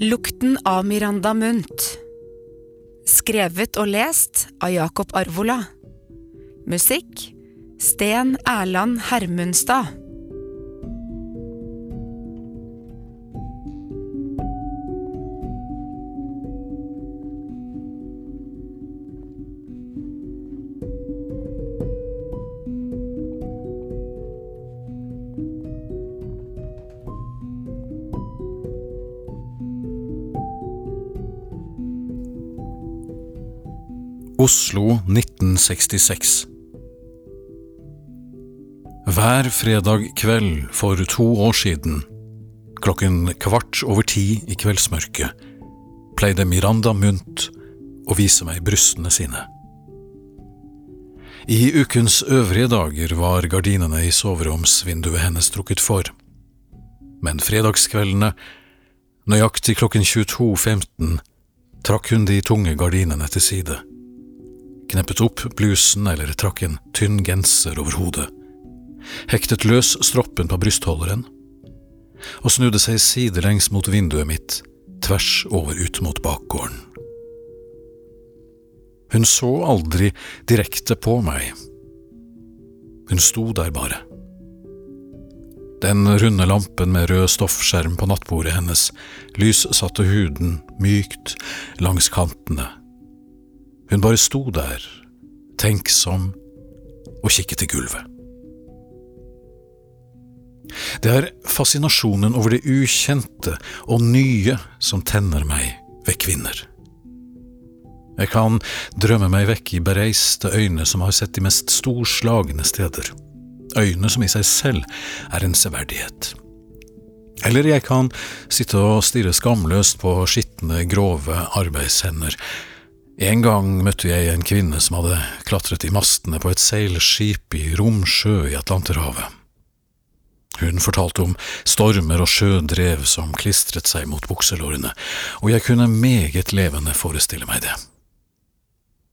Lukten av Miranda Munt. Skrevet og lest av Jakob Arvola. Musikk Sten Erland Hermundstad. Oslo 1966 Hver fredag kveld for to år siden, klokken kvart over ti i kveldsmørket, pleide Miranda Munt å vise meg brystene sine. I ukens øvrige dager var gardinene i soveromsvinduet hennes trukket for, men fredagskveldene, nøyaktig klokken 22.15, trakk hun de tunge gardinene til side kneppet opp blusen eller trakk en tynn genser over hodet, hektet løs stroppen på brystholderen og snudde seg sidelengs mot vinduet mitt, tvers over ut mot bakgården. Hun så aldri direkte på meg. Hun sto der bare. Den runde lampen med rød stoffskjerm på nattbordet hennes lyssatte huden mykt langs kantene hun bare sto der, tenksom, og kikket til gulvet. Det er fascinasjonen over det ukjente og nye som tenner meg ved kvinner. Jeg kan drømme meg vekk i bereiste øyne som har sett de mest storslagne steder, øyne som i seg selv er en severdighet. Eller jeg kan sitte og stirre skamløst på skitne, grove arbeidshender en gang møtte jeg en kvinne som hadde klatret i mastene på et seilskip i Romsjø i Atlanterhavet. Hun fortalte om stormer og sjødrev som klistret seg mot bukselårene, og jeg kunne meget levende forestille meg det.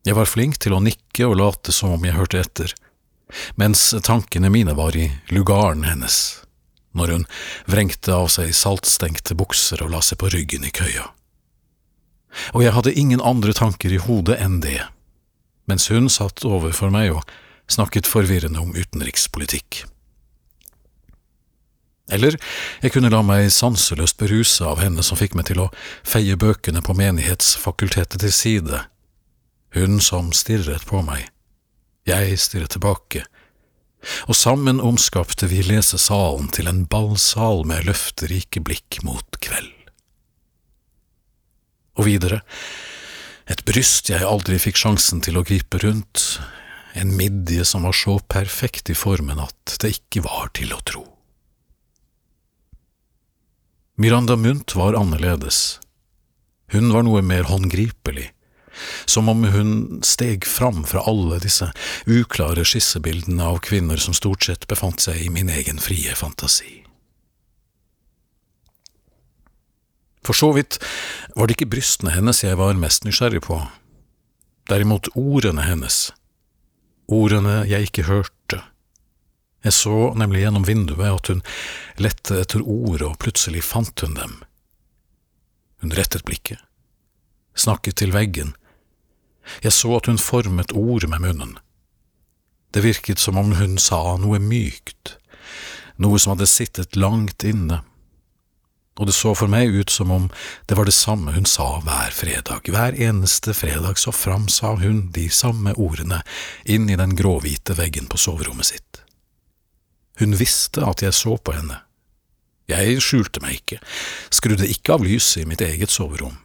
Jeg var flink til å nikke og late som om jeg hørte etter, mens tankene mine var i lugaren hennes, når hun vrengte av seg saltstengte bukser og la seg på ryggen i køya og jeg hadde ingen andre tanker i hodet enn det, mens hun satt overfor meg og snakket forvirrende om utenrikspolitikk. Eller jeg kunne la meg sanseløst beruse av henne som fikk meg til å feie bøkene på Menighetsfakultetet til side, hun som stirret på meg, jeg stirret tilbake, og sammen omskapte vi lesesalen til en ballsal med løfterike blikk mot kveld. Og videre, et bryst jeg aldri fikk sjansen til å gripe rundt, en midje som var så perfekt i formen at det ikke var til å tro. Miranda Munt var annerledes. Hun var noe mer håndgripelig, som om hun steg fram fra alle disse uklare skissebildene av kvinner som stort sett befant seg i min egen frie fantasi. For så vidt var det ikke brystene hennes jeg var mest nysgjerrig på, derimot ordene hennes, ordene jeg ikke hørte. Jeg så nemlig gjennom vinduet at hun lette etter ord, og plutselig fant hun dem. Hun rettet blikket, snakket til veggen. Jeg så at hun formet ord med munnen. Det virket som om hun sa noe mykt, noe som hadde sittet langt inne og det så for meg ut som om det var det samme hun sa hver fredag. Hver eneste fredag så framsa hun de samme ordene inn i den gråhvite veggen på soverommet sitt. Hun visste at jeg så på henne. Jeg skjulte meg ikke, skrudde ikke av lyset i mitt eget soverom,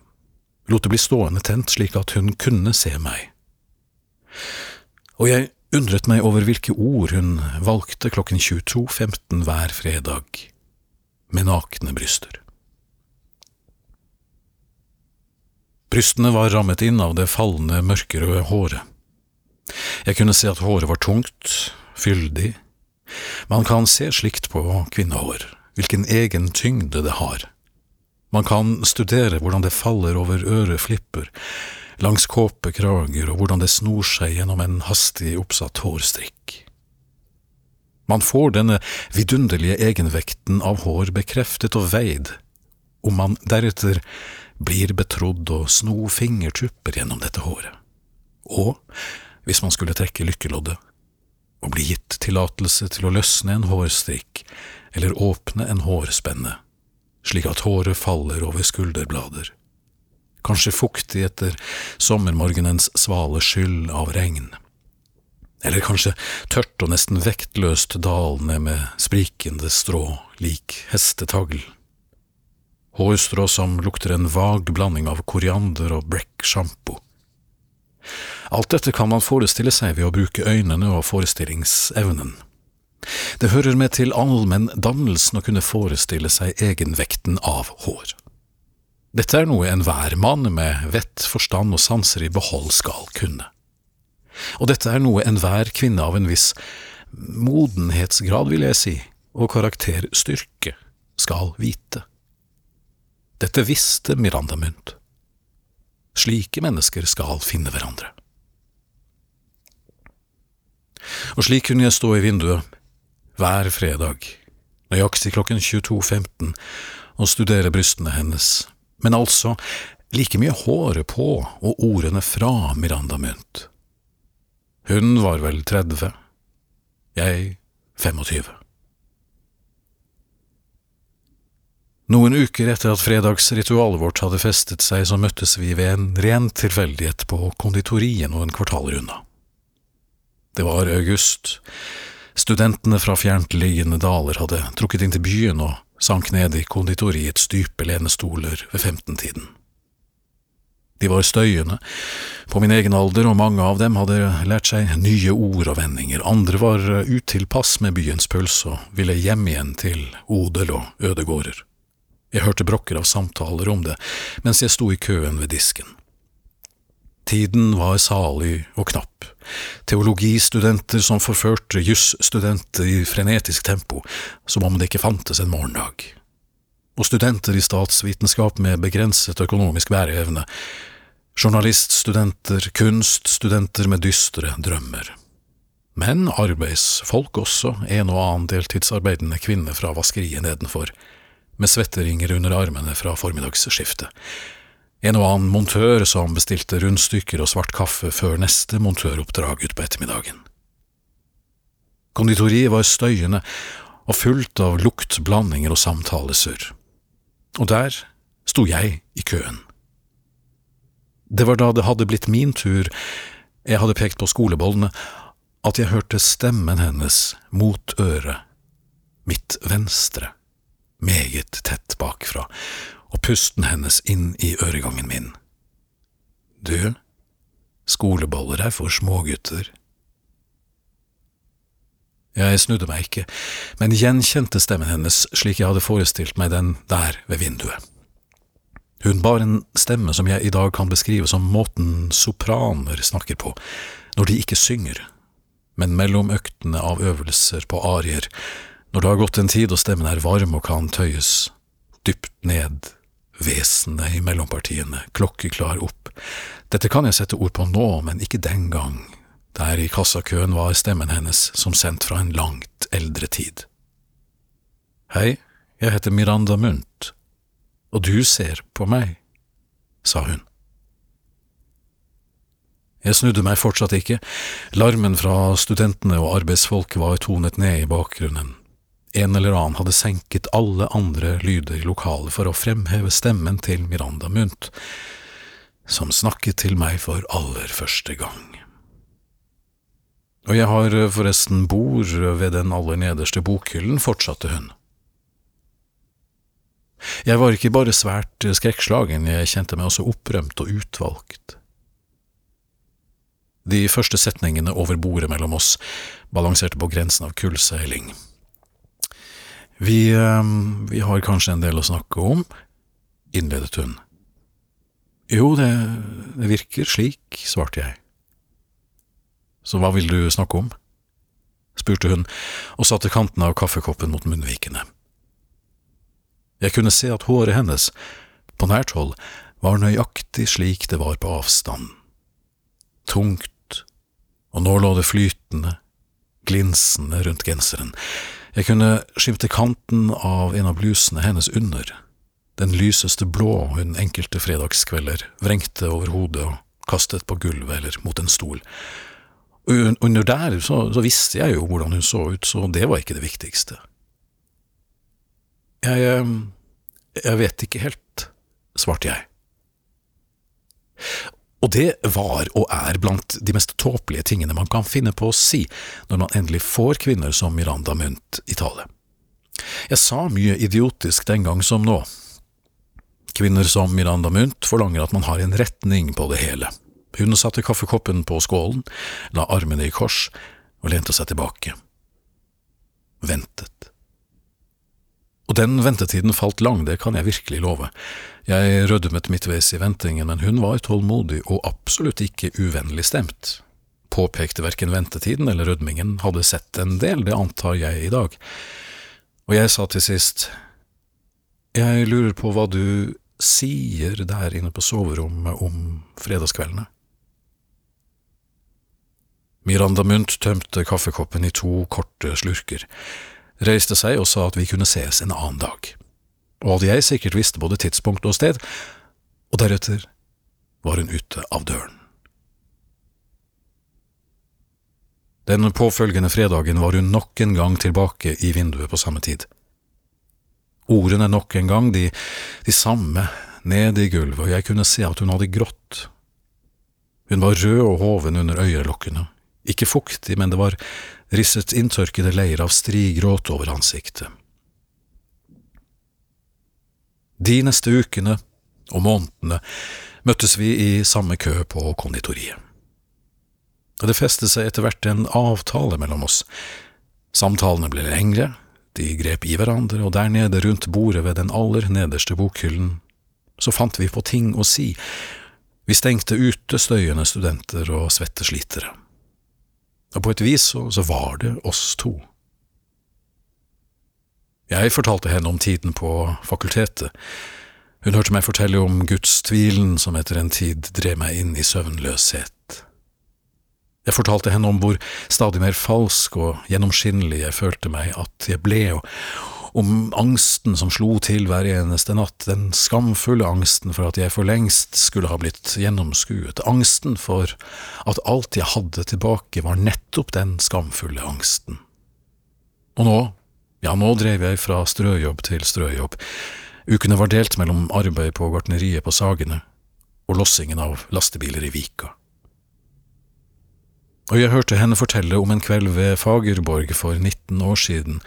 lot det bli stående tent slik at hun kunne se meg. Og jeg undret meg over hvilke ord hun valgte klokken 22.15 hver fredag med nakne bryster. Brystene var rammet inn av det fallende, mørkerøde håret. Jeg kunne se at håret var tungt, fyldig. Man kan se slikt på kvinnehår, hvilken egen tyngde det har. Man kan studere hvordan det faller over øreflipper, langs kåpekrager og hvordan det snor seg gjennom en hastig oppsatt hårstrikk. Man får denne vidunderlige egenvekten av hår bekreftet og veid om man deretter blir betrodd å sno fingertupper gjennom dette håret, og hvis man skulle trekke lykkeloddet, og bli gitt tillatelse til å løsne en hårstrikk eller åpne en hårspenne, slik at håret faller over skulderblader, kanskje fuktig etter sommermorgenens svale skyld av regn, eller kanskje tørt og nesten vektløst dalende med sprikende strå lik hestetagl hårstrå som lukter en vag blanding av koriander og brekk-sjampo. Alt dette kan man forestille seg ved å bruke øynene og forestillingsevnen. Det hører med til allmenn dannelsen å kunne forestille seg egenvekten av hår. Dette er noe enhver mann med vett, forstand og sanser i behold skal kunne. Og dette er noe enhver kvinne av en viss modenhetsgrad, vil jeg si, og karakterstyrke skal vite. Dette visste Miranda Munt. Slike mennesker skal finne hverandre. Og slik kunne jeg stå i vinduet hver fredag, nøyaktig klokken 22.15, og studere brystene hennes, men altså like mye håret på og ordene fra Miranda Munt. Hun var vel 30, jeg 25. Noen uker etter at fredagsritualet vårt hadde festet seg, så møttes vi ved en ren tilfeldighet på konditoriet noen kvartaler unna. Det var august. Studentene fra fjerntliggende daler hadde trukket inn til byen og sank ned i konditoriets dype lenestoler ved femtentiden. De var støyende, på min egen alder, og mange av dem hadde lært seg nye ord og vendinger, andre var utilpass med byens puls og ville hjem igjen til odel og ødegårder. Jeg hørte brokker av samtaler om det mens jeg sto i køen ved disken. Tiden var salig og knapp. Teologistudenter som forførte jusstudenter i frenetisk tempo, som om det ikke fantes en morgendag. Og studenter i statsvitenskap med begrenset økonomisk bæreevne. Journaliststudenter, kunststudenter med dystre drømmer. Men arbeidsfolk også, en og annen deltidsarbeidende kvinne fra vaskeriet nedenfor med svetteringer under armene fra formiddagsskiftet. En og annen montør som bestilte rundstykker og svart kaffe før neste montøroppdrag utpå ettermiddagen. Konditoriet var støyende og fullt av luktblandinger og samtalesurr. Og der sto jeg i køen. Det var da det hadde blitt min tur, jeg hadde pekt på skolebollene, at jeg hørte stemmen hennes mot øret, mitt venstre meget tett bakfra, og pusten hennes inn i øregangen min. Du, skoleboller er for smågutter. Jeg snudde meg ikke, men gjenkjente stemmen hennes slik jeg hadde forestilt meg den der ved vinduet. Hun bar en stemme som jeg i dag kan beskrive som måten sopraner snakker på når de ikke synger, men mellom øktene av øvelser på arier når det har gått en tid og stemmen er varm og kan tøyes, dypt ned, vesenet i mellompartiene, klokkeklar opp, dette kan jeg sette ord på nå, men ikke den gang, der i kassakøen var stemmen hennes som sendt fra en langt eldre tid. Hei, jeg heter Miranda Munt, og du ser på meg, sa hun. Jeg snudde meg fortsatt ikke, larmen fra studentene og arbeidsfolk var tonet ned i bakgrunnen, en eller annen hadde senket alle andre lyder i lokalet for å fremheve stemmen til Miranda Munt, som snakket til meg for aller første gang. Og jeg har forresten bord ved den aller nederste bokhyllen, fortsatte hun. Jeg var ikke bare svært skrekkslagen, jeg kjente meg også opprømt og utvalgt. De første setningene over bordet mellom oss balanserte på grensen av kullseiling. Vi, vi har kanskje en del å snakke om, innledet hun. Jo, det virker slik, svarte jeg. Så hva vil du snakke om? spurte hun og satte kanten av kaffekoppen mot munnvikene. Jeg kunne se at håret hennes, på nært hold, var nøyaktig slik det var på avstand. Tungt, og nå lå det flytende, glinsende rundt genseren, jeg kunne skimte kanten av en av blusene hennes under, den lyseste blå hun enkelte fredagskvelder vrengte over hodet og kastet på gulvet eller mot en stol. Og under der så, så visste jeg jo hvordan hun så ut, så det var ikke det viktigste. Jeg, eh, jeg vet ikke helt, svarte jeg. Og det var og er blant de mest tåpelige tingene man kan finne på å si når man endelig får kvinner som Miranda Munt i tale. Jeg sa mye idiotisk den gang som nå. Kvinner som Miranda Munt forlanger at man har en retning på det hele. Hun satte kaffekoppen på skålen, la armene i kors og lente seg tilbake. Ventet. Og den ventetiden falt lang, det kan jeg virkelig love. Jeg rødmet midtveis i ventingen, men hun var tålmodig og absolutt ikke uvennlig stemt. Påpekte verken ventetiden eller rødmingen, hadde sett en del, det antar jeg i dag. Og jeg sa til sist, jeg lurer på hva du sier der inne på soverommet om fredagskveldene. Miranda Munt tømte kaffekoppen i to korte slurker reiste seg og sa at vi kunne ses en annen dag, og at jeg sikkert visste både tidspunkt og sted, og deretter var hun ute av døren. Den påfølgende fredagen var hun nok en gang tilbake i vinduet på samme tid. Ordene nok en gang de, de samme ned i gulvet, og jeg kunne se at hun hadde grått. Hun var rød og hoven under øyelokkene, ikke fuktig, men det var risset inntørkede leir av strigråt over ansiktet. De neste ukene og månedene møttes vi i samme kø på konditoriet. Det festet seg etter hvert en avtale mellom oss. Samtalene ble lengre, de grep i hverandre, og der nede rundt bordet ved den aller nederste bokhyllen så fant vi på ting å si, vi stengte ute støyende studenter og svette slitere og på et vis så, så var det oss to. Jeg fortalte henne om tiden på fakultetet. Hun hørte meg fortelle om gudstvilen som etter en tid drev meg inn i søvnløshet. Jeg fortalte henne om hvor stadig mer falsk og gjennomskinnelig jeg følte meg at jeg ble, og, om angsten som slo til hver eneste natt, den skamfulle angsten for at jeg for lengst skulle ha blitt gjennomskuet, angsten for at alt jeg hadde tilbake var nettopp den skamfulle angsten. Og nå, ja, nå drev jeg fra strøjobb til strøjobb, ukene var delt mellom arbeid på gartneriet på Sagene og lossingen av lastebiler i Vika. Og jeg hørte henne fortelle om en kveld ved Fagerborg for 19 år siden,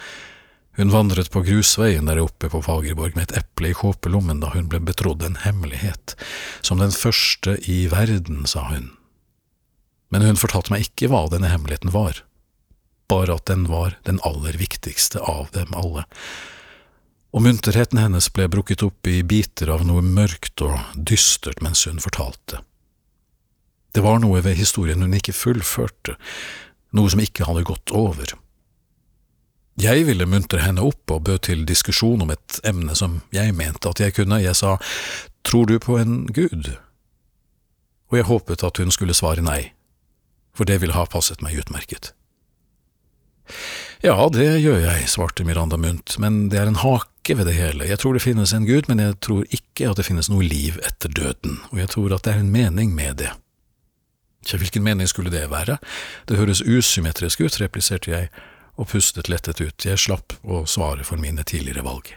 hun vandret på grusveien der oppe på Fagerborg med et eple i kåpelommen da hun ble betrodd en hemmelighet, som den første i verden, sa hun. Men hun fortalte meg ikke hva denne hemmeligheten var, bare at den var den aller viktigste av dem alle, og munterheten hennes ble brukket opp i biter av noe mørkt og dystert mens hun fortalte. Det var noe ved historien hun ikke fullførte, noe som ikke hadde gått over. Jeg ville muntre henne opp og bød til diskusjon om et emne som jeg mente at jeg kunne. Jeg sa tror du på en gud? Og jeg håpet at hun skulle svare nei, for det ville ha passet meg utmerket. Ja, det gjør jeg, svarte Miranda Munt, men det er en hake ved det hele. Jeg tror det finnes en gud, men jeg tror ikke at det finnes noe liv etter døden, og jeg tror at det er en mening med det. Tja, hvilken mening skulle det være? Det høres usymmetrisk ut, repliserte jeg og pustet lettet ut, jeg slapp å svare for mine tidligere valg.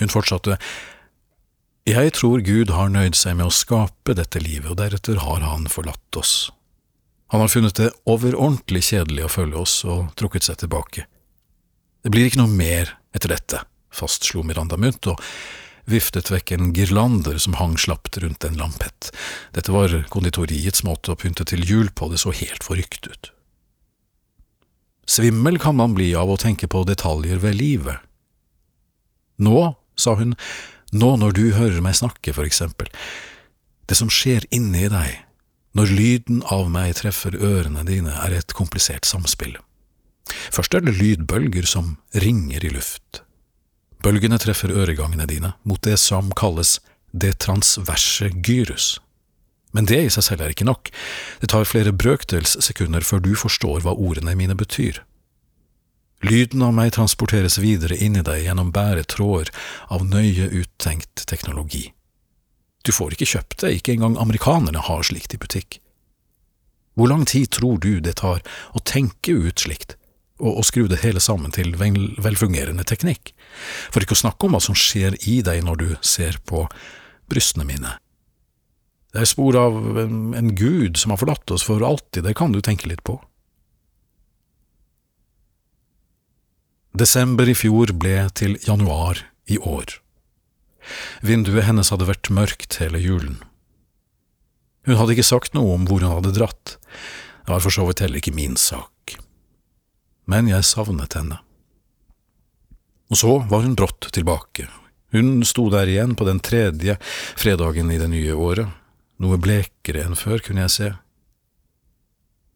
Hun fortsatte, Jeg tror Gud har nøyd seg med å skape dette livet, og deretter har han forlatt oss. Han har funnet det overordentlig kjedelig å følge oss og trukket seg tilbake. Det blir ikke noe mer etter dette, fastslo Miranda Munt og viftet vekk en girlander som hang slapt rundt en lampett. Dette var konditoriets måte å pynte til jul på, det så helt forrykt ut. Svimmel kan man bli av å tenke på detaljer ved livet. Nå, sa hun, nå når du hører meg snakke, for eksempel, det som skjer inni deg, når lyden av meg treffer ørene dine, er et komplisert samspill. Først er det lydbølger som ringer i luft. Bølgene treffer øregangene dine mot det som kalles det transverse gyrus. Men det i seg selv er ikke nok, det tar flere brøkdels sekunder før du forstår hva ordene mine betyr. Lyden av meg transporteres videre inn i deg gjennom bæretråder av nøye uttenkt teknologi. Du får ikke kjøpt det, ikke engang amerikanerne har slikt i butikk. Hvor lang tid tror du det tar å tenke ut slikt, og, å skru det hele sammen til vel, velfungerende teknikk, for ikke å snakke om hva som skjer i deg når du ser på brystene mine? Det er spor av en, en gud som har forlatt oss for alltid, det kan du tenke litt på. Desember i fjor ble til januar i år. Vinduet hennes hadde vært mørkt hele julen. Hun hadde ikke sagt noe om hvor hun hadde dratt, det var for så vidt heller ikke min sak. Men jeg savnet henne. Og så var hun brått tilbake. Hun sto der igjen på den tredje fredagen i det nye året, noe blekere enn før, kunne jeg se.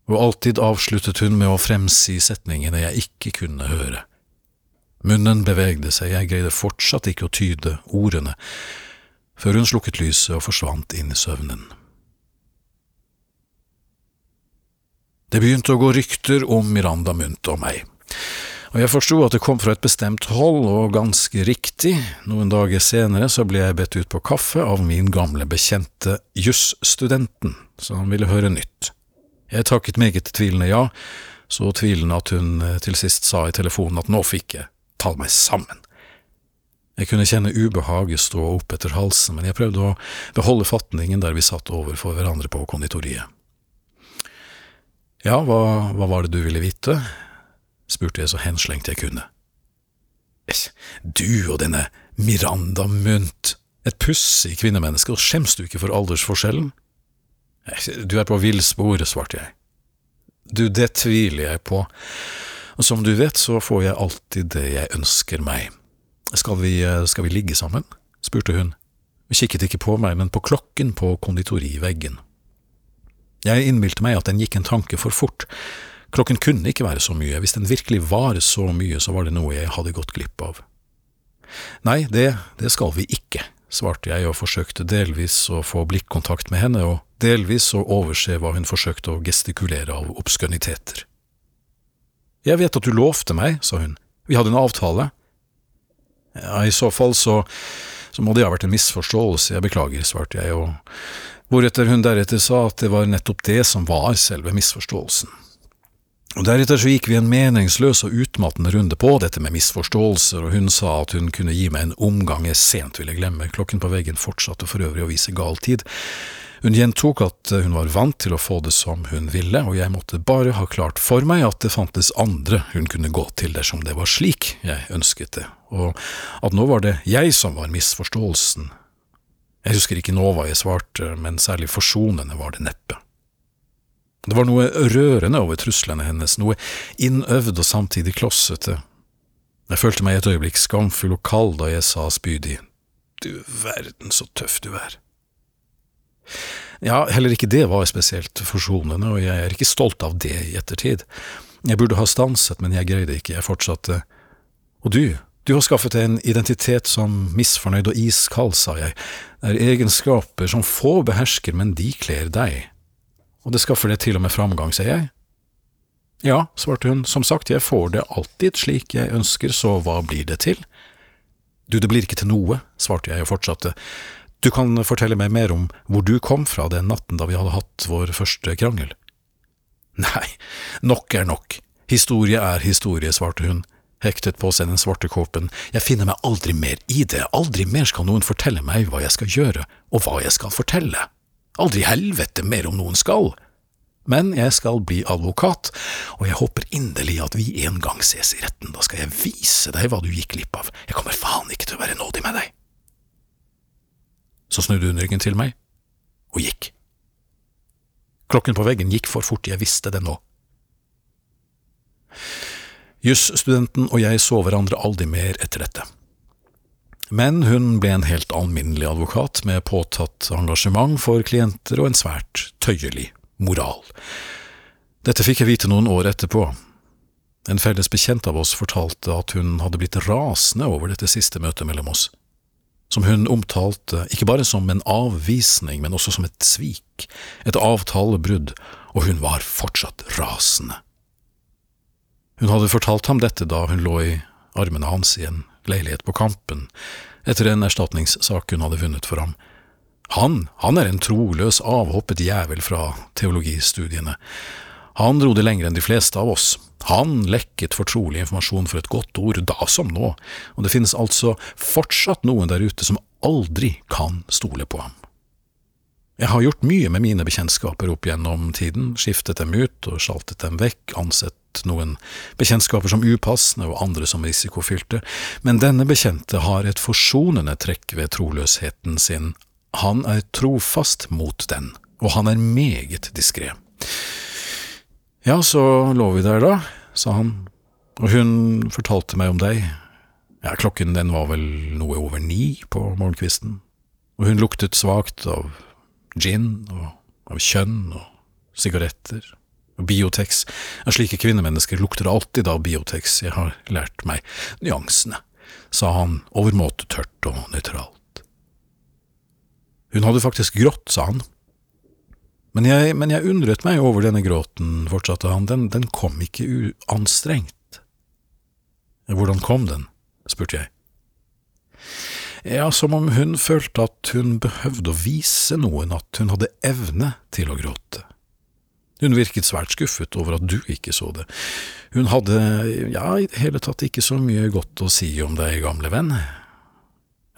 Og alltid avsluttet hun med å fremsi setningene jeg ikke kunne høre. Munnen bevegde seg, jeg greide fortsatt ikke å tyde ordene, før hun slukket lyset og forsvant inn i søvnen. Det begynte å gå rykter om Miranda Munt og meg, og jeg forsto at det kom fra et bestemt hold, og ganske riktig, noen dager senere så ble jeg bedt ut på kaffe av min gamle bekjente jusstudenten, han ville høre nytt. Jeg takket meget tvilende ja, så tvilende at hun eh, til sist sa i telefonen at nå fikk jeg ta meg sammen. Jeg kunne kjenne ubehaget stå opp etter halsen, men jeg prøvde å beholde fatningen der vi satt overfor hverandre på konditoriet. Ja, hva, hva var det du ville vite? Spurte jeg så henslengt jeg kunne. Du og denne Miranda Munt, et pussig kvinnemenneske, og skjems du ikke for aldersforskjellen? Du er på villspor, svarte jeg. Du, det tviler jeg på. Og som du vet, så får jeg alltid det jeg ønsker meg. Skal vi, skal vi ligge sammen? spurte hun. Hun kikket ikke på meg, men på klokken på konditoriveggen. Jeg innbilte meg at den gikk en tanke for fort. Klokken kunne ikke være så mye, hvis den virkelig var så mye, så var det noe jeg hadde gått glipp av. Nei, det, det skal vi ikke, svarte jeg og forsøkte delvis å få blikkontakt med henne, og delvis å overse hva hun forsøkte å gestikulere av obskøniteter. Jeg vet at du lovte meg, sa hun, vi hadde en avtale. Ja, i så fall så, så må det ha vært en misforståelse, jeg beklager, svarte jeg, og hvoretter hun deretter sa at det var nettopp det som var selve misforståelsen. Og Deretter så gikk vi en meningsløs og utmattende runde på dette med misforståelser, og hun sa at hun kunne gi meg en omgang jeg sent ville glemme, klokken på veggen fortsatte for øvrig å vise gal tid, hun gjentok at hun var vant til å få det som hun ville, og jeg måtte bare ha klart for meg at det fantes andre hun kunne gå til dersom det var slik jeg ønsket det, og at nå var det jeg som var misforståelsen. Jeg husker ikke nå hva jeg svarte, men særlig forsonende var det neppe. Det var noe rørende over truslene hennes, noe innøvd og samtidig klossete. Jeg følte meg et øyeblikk skamfull og kald da jeg sa spydig, du verden så tøff du er. Ja, heller ikke det var spesielt forsonende, og jeg er ikke stolt av det i ettertid. Jeg burde ha stanset, men jeg greide ikke, jeg fortsatte. Og du, du har skaffet deg en identitet som misfornøyd og iskald, sa jeg, det er egenskaper som få behersker, men de kler deg. Og det skaffer det til og med framgang, sier jeg. Ja, svarte hun, som sagt, jeg får det alltid slik jeg ønsker, så hva blir det til? Du, det blir ikke til noe, svarte jeg og fortsatte, du kan fortelle meg mer om hvor du kom fra den natten da vi hadde hatt vår første krangel. Nei, nok er nok, historie er historie, svarte hun, hektet på seg den svarte kåpen, jeg finner meg aldri mer i det, aldri mer skal noen fortelle meg hva jeg skal gjøre, og hva jeg skal fortelle, aldri helvete mer om noen skal. Men jeg skal bli advokat, og jeg håper inderlig at vi en gang ses i retten, da skal jeg vise deg hva du gikk glipp av, jeg kommer faen ikke til å være nådig med deg. Så snudde hun ryggen til meg og gikk. Klokken på veggen gikk for fort, jeg visste det nå. Jusstudenten og jeg så hverandre aldri mer etter dette. Men hun ble en helt alminnelig advokat med påtatt engasjement for klienter og en svært tøyelig moral. Dette fikk jeg vite noen år etterpå. En felles bekjent av oss fortalte at hun hadde blitt rasende over dette siste møtet mellom oss som hun omtalte ikke bare som en avvisning, men også som et svik, et avtalebrudd, og hun var fortsatt rasende. Hun hadde fortalt ham dette da hun lå i armene hans i en leilighet på Kampen, etter en erstatningssak hun hadde vunnet for ham. Han, han er en troløs, avhoppet jævel fra teologistudiene. Han dro det lenger enn de fleste av oss. Han lekket fortrolig informasjon for et godt ord, da som nå, og det finnes altså fortsatt noen der ute som aldri kan stole på ham. Jeg har gjort mye med mine bekjentskaper opp gjennom tiden, skiftet dem ut og sjaltet dem vekk, ansett noen bekjentskaper som upassende og andre som risikofylte, men denne bekjente har et forsonende trekk ved troløsheten sin, han er trofast mot den, og han er meget diskré. Ja, så lå vi der da, sa han, og hun fortalte meg om deg, ja, klokken den var vel noe over ni på morgenkvisten, og hun luktet svakt av gin og av kjønn og sigaretter Biotex. Av slike kvinnemennesker lukter det alltid av Biotex, jeg har lært meg nyansene, sa han overmåte tørt og nøytralt. Hun hadde faktisk grått, sa han. Men jeg, men jeg undret meg over denne gråten, fortsatte han, den, den kom ikke uanstrengt. Hvordan kom den? spurte jeg. Ja, som om hun følte at hun behøvde å vise noen at hun hadde evne til å gråte. Hun virket svært skuffet over at du ikke så det. Hun hadde, ja, i det hele tatt ikke så mye godt å si om deg, gamle venn.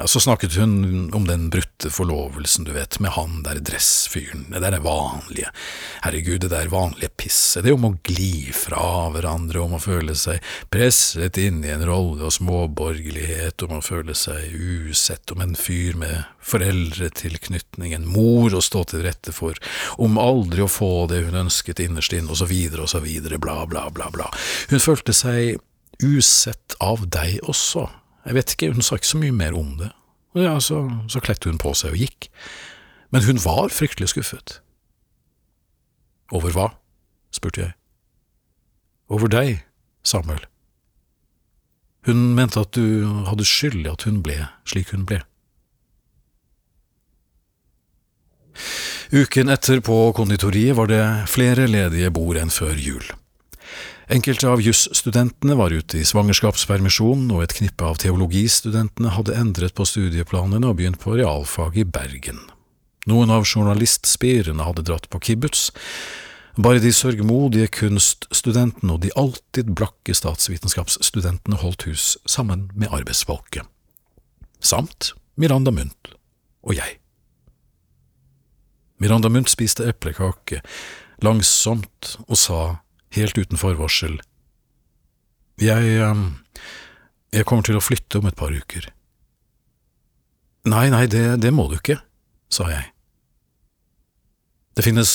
Ja, Så snakket hun om den brutte forlovelsen, du vet, med han der dressfyren, det der vanlige, herregud, det der vanlige pisset, det om å gli fra hverandre, om å føle seg presset inn i en rolle og småborgerlighet, om å føle seg usett, om en fyr med foreldretilknytning, en mor å stå til rette for, om aldri å få det hun ønsket innerst inne, og så videre og så videre, bla, bla, bla, bla. Hun følte seg usett av deg også jeg vet ikke, hun sa ikke så mye mer om det, og ja, så, så kledde hun på seg og gikk. Men hun var fryktelig skuffet. Over hva? spurte jeg. Over deg, Samuel. Hun mente at du hadde skyld i at hun ble slik hun ble. Uken etter på konditoriet var det flere ledige bord enn før jul. Enkelte av jusstudentene var ute i svangerskapspermisjon, og et knippe av teologistudentene hadde endret på studieplanene og begynt på realfag i Bergen. Noen av journalistspirene hadde dratt på kibbutz. Bare de sørgmodige kunststudentene og de alltid blakke statsvitenskapsstudentene holdt hus sammen med arbeidsfolket. Samt Miranda Munt og jeg. Miranda Munt spiste eplekake, langsomt, og sa helt uten forvarsel. Jeg… Ehm, jeg kommer til å flytte om et par uker. Nei, nei, det, det må du ikke, sa jeg. Det finnes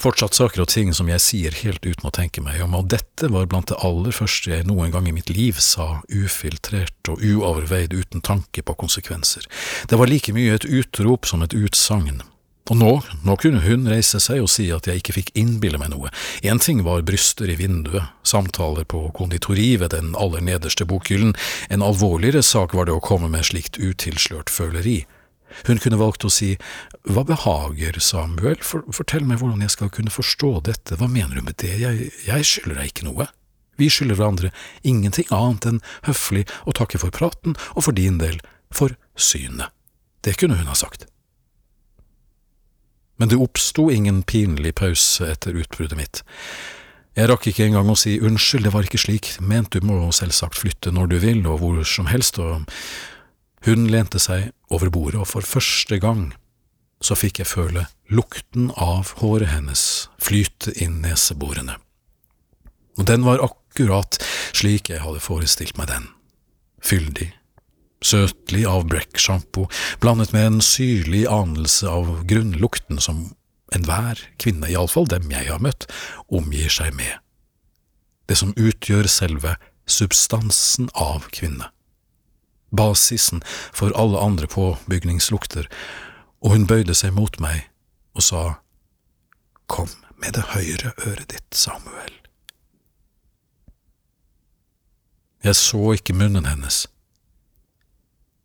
fortsatt saker og ting som jeg sier helt uten å tenke meg om, og dette var blant det aller første jeg noen gang i mitt liv sa ufiltrert og uoverveid uten tanke på konsekvenser. Det var like mye et utrop som et utsagn. Og nå, nå kunne hun reise seg og si at jeg ikke fikk innbille meg noe. En ting var bryster i vinduet, samtaler på konditori ved den aller nederste bokhyllen, en alvorligere sak var det å komme med slikt utilslørt føleri. Hun kunne valgt å si Hva behager, Samuel, For, fortell meg hvordan jeg skal kunne forstå dette, hva mener du med det, jeg, jeg skylder deg ikke noe. Vi skylder hverandre ingenting annet enn høflig å takke for praten og for din del for synet. Det kunne hun ha sagt men det oppsto ingen pinlig pause etter utbruddet mitt. Jeg rakk ikke engang å si unnskyld, det var ikke slik ment, du må selvsagt flytte når du vil og hvor som helst, og hun lente seg over bordet, og for første gang så fikk jeg føle lukten av håret hennes flyte inn neseborene. Og den var akkurat slik jeg hadde forestilt meg den, fyldig, søtlig av Breck-sjampo, blandet med en syrlig anelse av grunnlukten som enhver kvinne, iallfall dem jeg har møtt, omgir seg med. Det som utgjør selve substansen av kvinne. Basisen for alle andre påbygningslukter, og hun bøyde seg mot meg og sa, Kom med det høyre øret ditt, Samuel. Jeg så ikke munnen hennes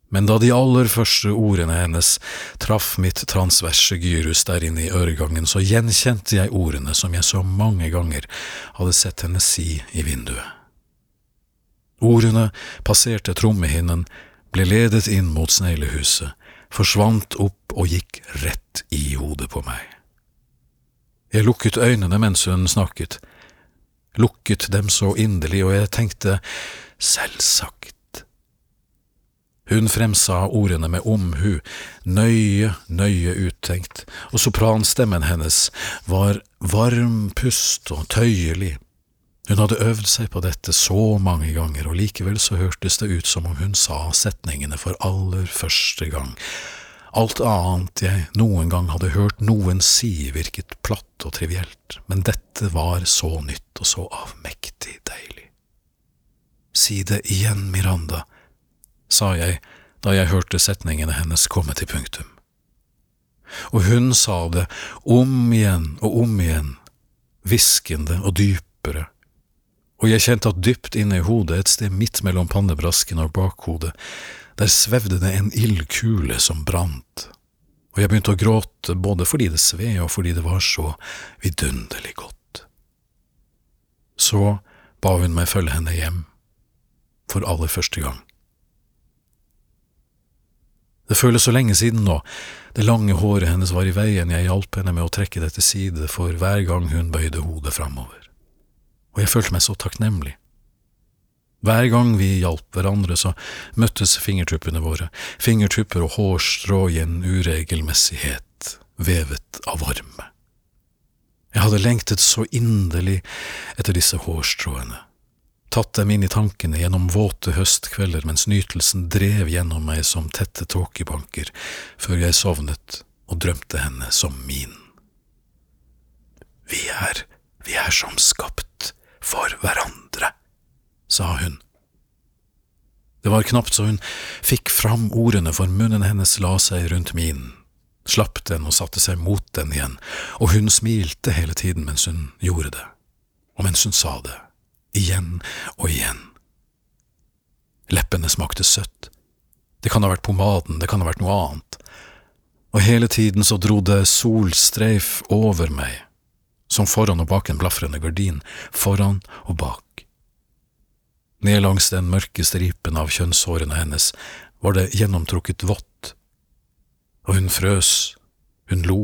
men da de aller første ordene hennes traff mitt transverse gyrus der inne i øregangen, så gjenkjente jeg ordene som jeg så mange ganger hadde sett henne si i vinduet. Ordene passerte trommehinnen, ble ledet inn mot sneglehuset, forsvant opp og gikk rett i hodet på meg. Jeg lukket øynene mens hun snakket, lukket dem så inderlig, og jeg tenkte selvsagt. Hun fremsa ordene med omhu, nøye, nøye uttenkt, og sopranstemmen hennes var varm pust og tøyelig. Hun hadde øvd seg på dette så mange ganger, og likevel så hørtes det ut som om hun sa setningene for aller første gang. Alt annet jeg noen gang hadde hørt noen si virket platt og trivielt, men dette var så nytt og så avmektig deilig. Si det igjen, Miranda sa jeg da jeg hørte setningene hennes komme til punktum. Og hun sa det om igjen og om igjen, hviskende og dypere, og jeg kjente at dypt inne i hodet, et sted midt mellom pannebrasken og bakhodet, der svevde det en ildkule som brant, og jeg begynte å gråte både fordi det sved og fordi det var så vidunderlig godt. Så ba hun meg følge henne hjem, for aller første gang. Det føles så lenge siden nå, det lange håret hennes var i veien, jeg hjalp henne med å trekke det til side for hver gang hun bøyde hodet framover, og jeg følte meg så takknemlig. Hver gang vi hjalp hverandre, så møttes fingertuppene våre, fingertupper og hårstrå i en uregelmessighet, vevet av varme. Jeg hadde lengtet så inderlig etter disse hårstråene tatt dem inn i tankene gjennom våte høstkvelder mens nytelsen drev gjennom meg som tette tåkebanker, før jeg sovnet og drømte henne som min. Vi er, vi er som skapt for hverandre, sa hun. Det var knapt så hun fikk fram ordene, for munnen hennes la seg rundt min, slapp den og satte seg mot den igjen, og hun smilte hele tiden mens hun gjorde det, og mens hun sa det igjen og igjen. Leppene smakte søtt. Det kan ha vært pomaden, det kan ha vært noe annet. Og hele tiden så dro det solstreif over meg, som foran og bak en blafrende gardin, foran og bak. Ned langs den mørke stripen av kjønnshårene hennes var det gjennomtrukket vått, og hun frøs, hun lo,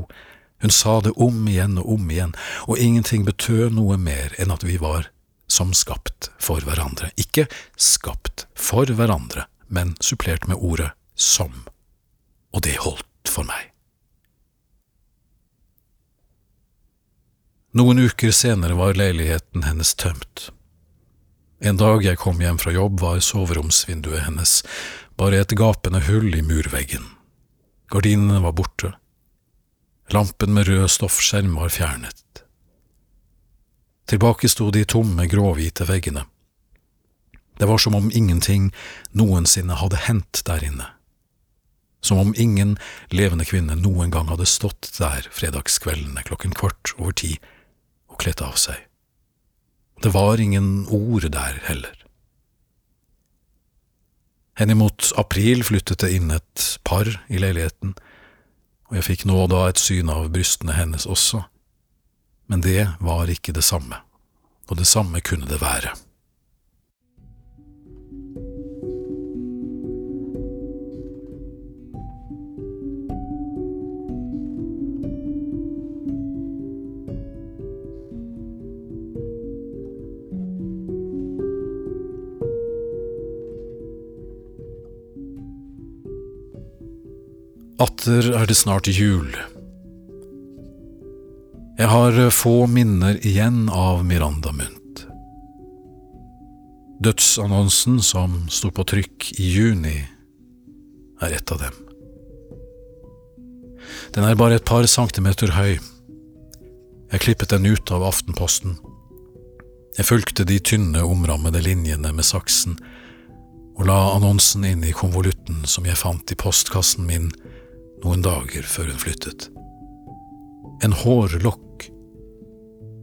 hun sa det om igjen og om igjen, og ingenting betød noe mer enn at vi var som skapt for hverandre. Ikke skapt for hverandre, men supplert med ordet som. Og det holdt for meg. Noen uker senere var leiligheten hennes tømt. En dag jeg kom hjem fra jobb, var soveromsvinduet hennes bare et gapende hull i murveggen. Gardinene var borte. Lampen med rød stoffskjerm var fjernet. Tilbake sto de tomme, gråhvite veggene. Det var som om ingenting noensinne hadde hendt der inne. Som om ingen levende kvinne noen gang hadde stått der fredagskveldene klokken kvart over ti og kledt av seg. Det var ingen ord der heller. Henimot april flyttet det inn et par i leiligheten, og jeg fikk nå og da et syn av brystene hennes også men det var ikke det samme, og det samme kunne det være. Atter er det snart jul. Jeg har få minner igjen av Miranda Munt. Dødsannonsen som sto på trykk i juni, er et av dem. Den er bare et par centimeter høy. Jeg klippet den ut av Aftenposten. Jeg fulgte de tynne, omrammede linjene med saksen og la annonsen inn i konvolutten som jeg fant i postkassen min noen dager før hun flyttet. En hårlokk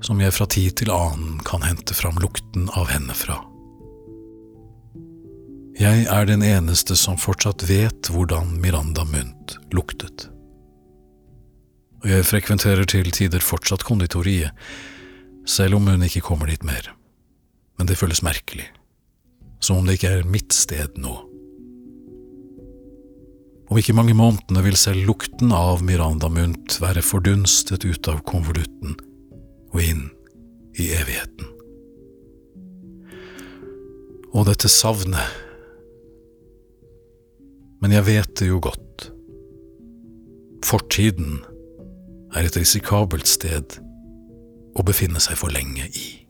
som jeg fra tid til annen kan hente fram lukten av henne fra. Jeg er den eneste som fortsatt vet hvordan Miranda Munt luktet. Og jeg frekventerer til tider fortsatt konditoriet, selv om hun ikke kommer dit mer. Men det føles merkelig. som om det ikke er mitt sted nå. Om ikke mange månedene vil selv lukten av Miranda Munt være fordunstet ut av konvolutten og inn i evigheten. Og dette savnet Men jeg vet det jo godt. Fortiden er et risikabelt sted å befinne seg for lenge i.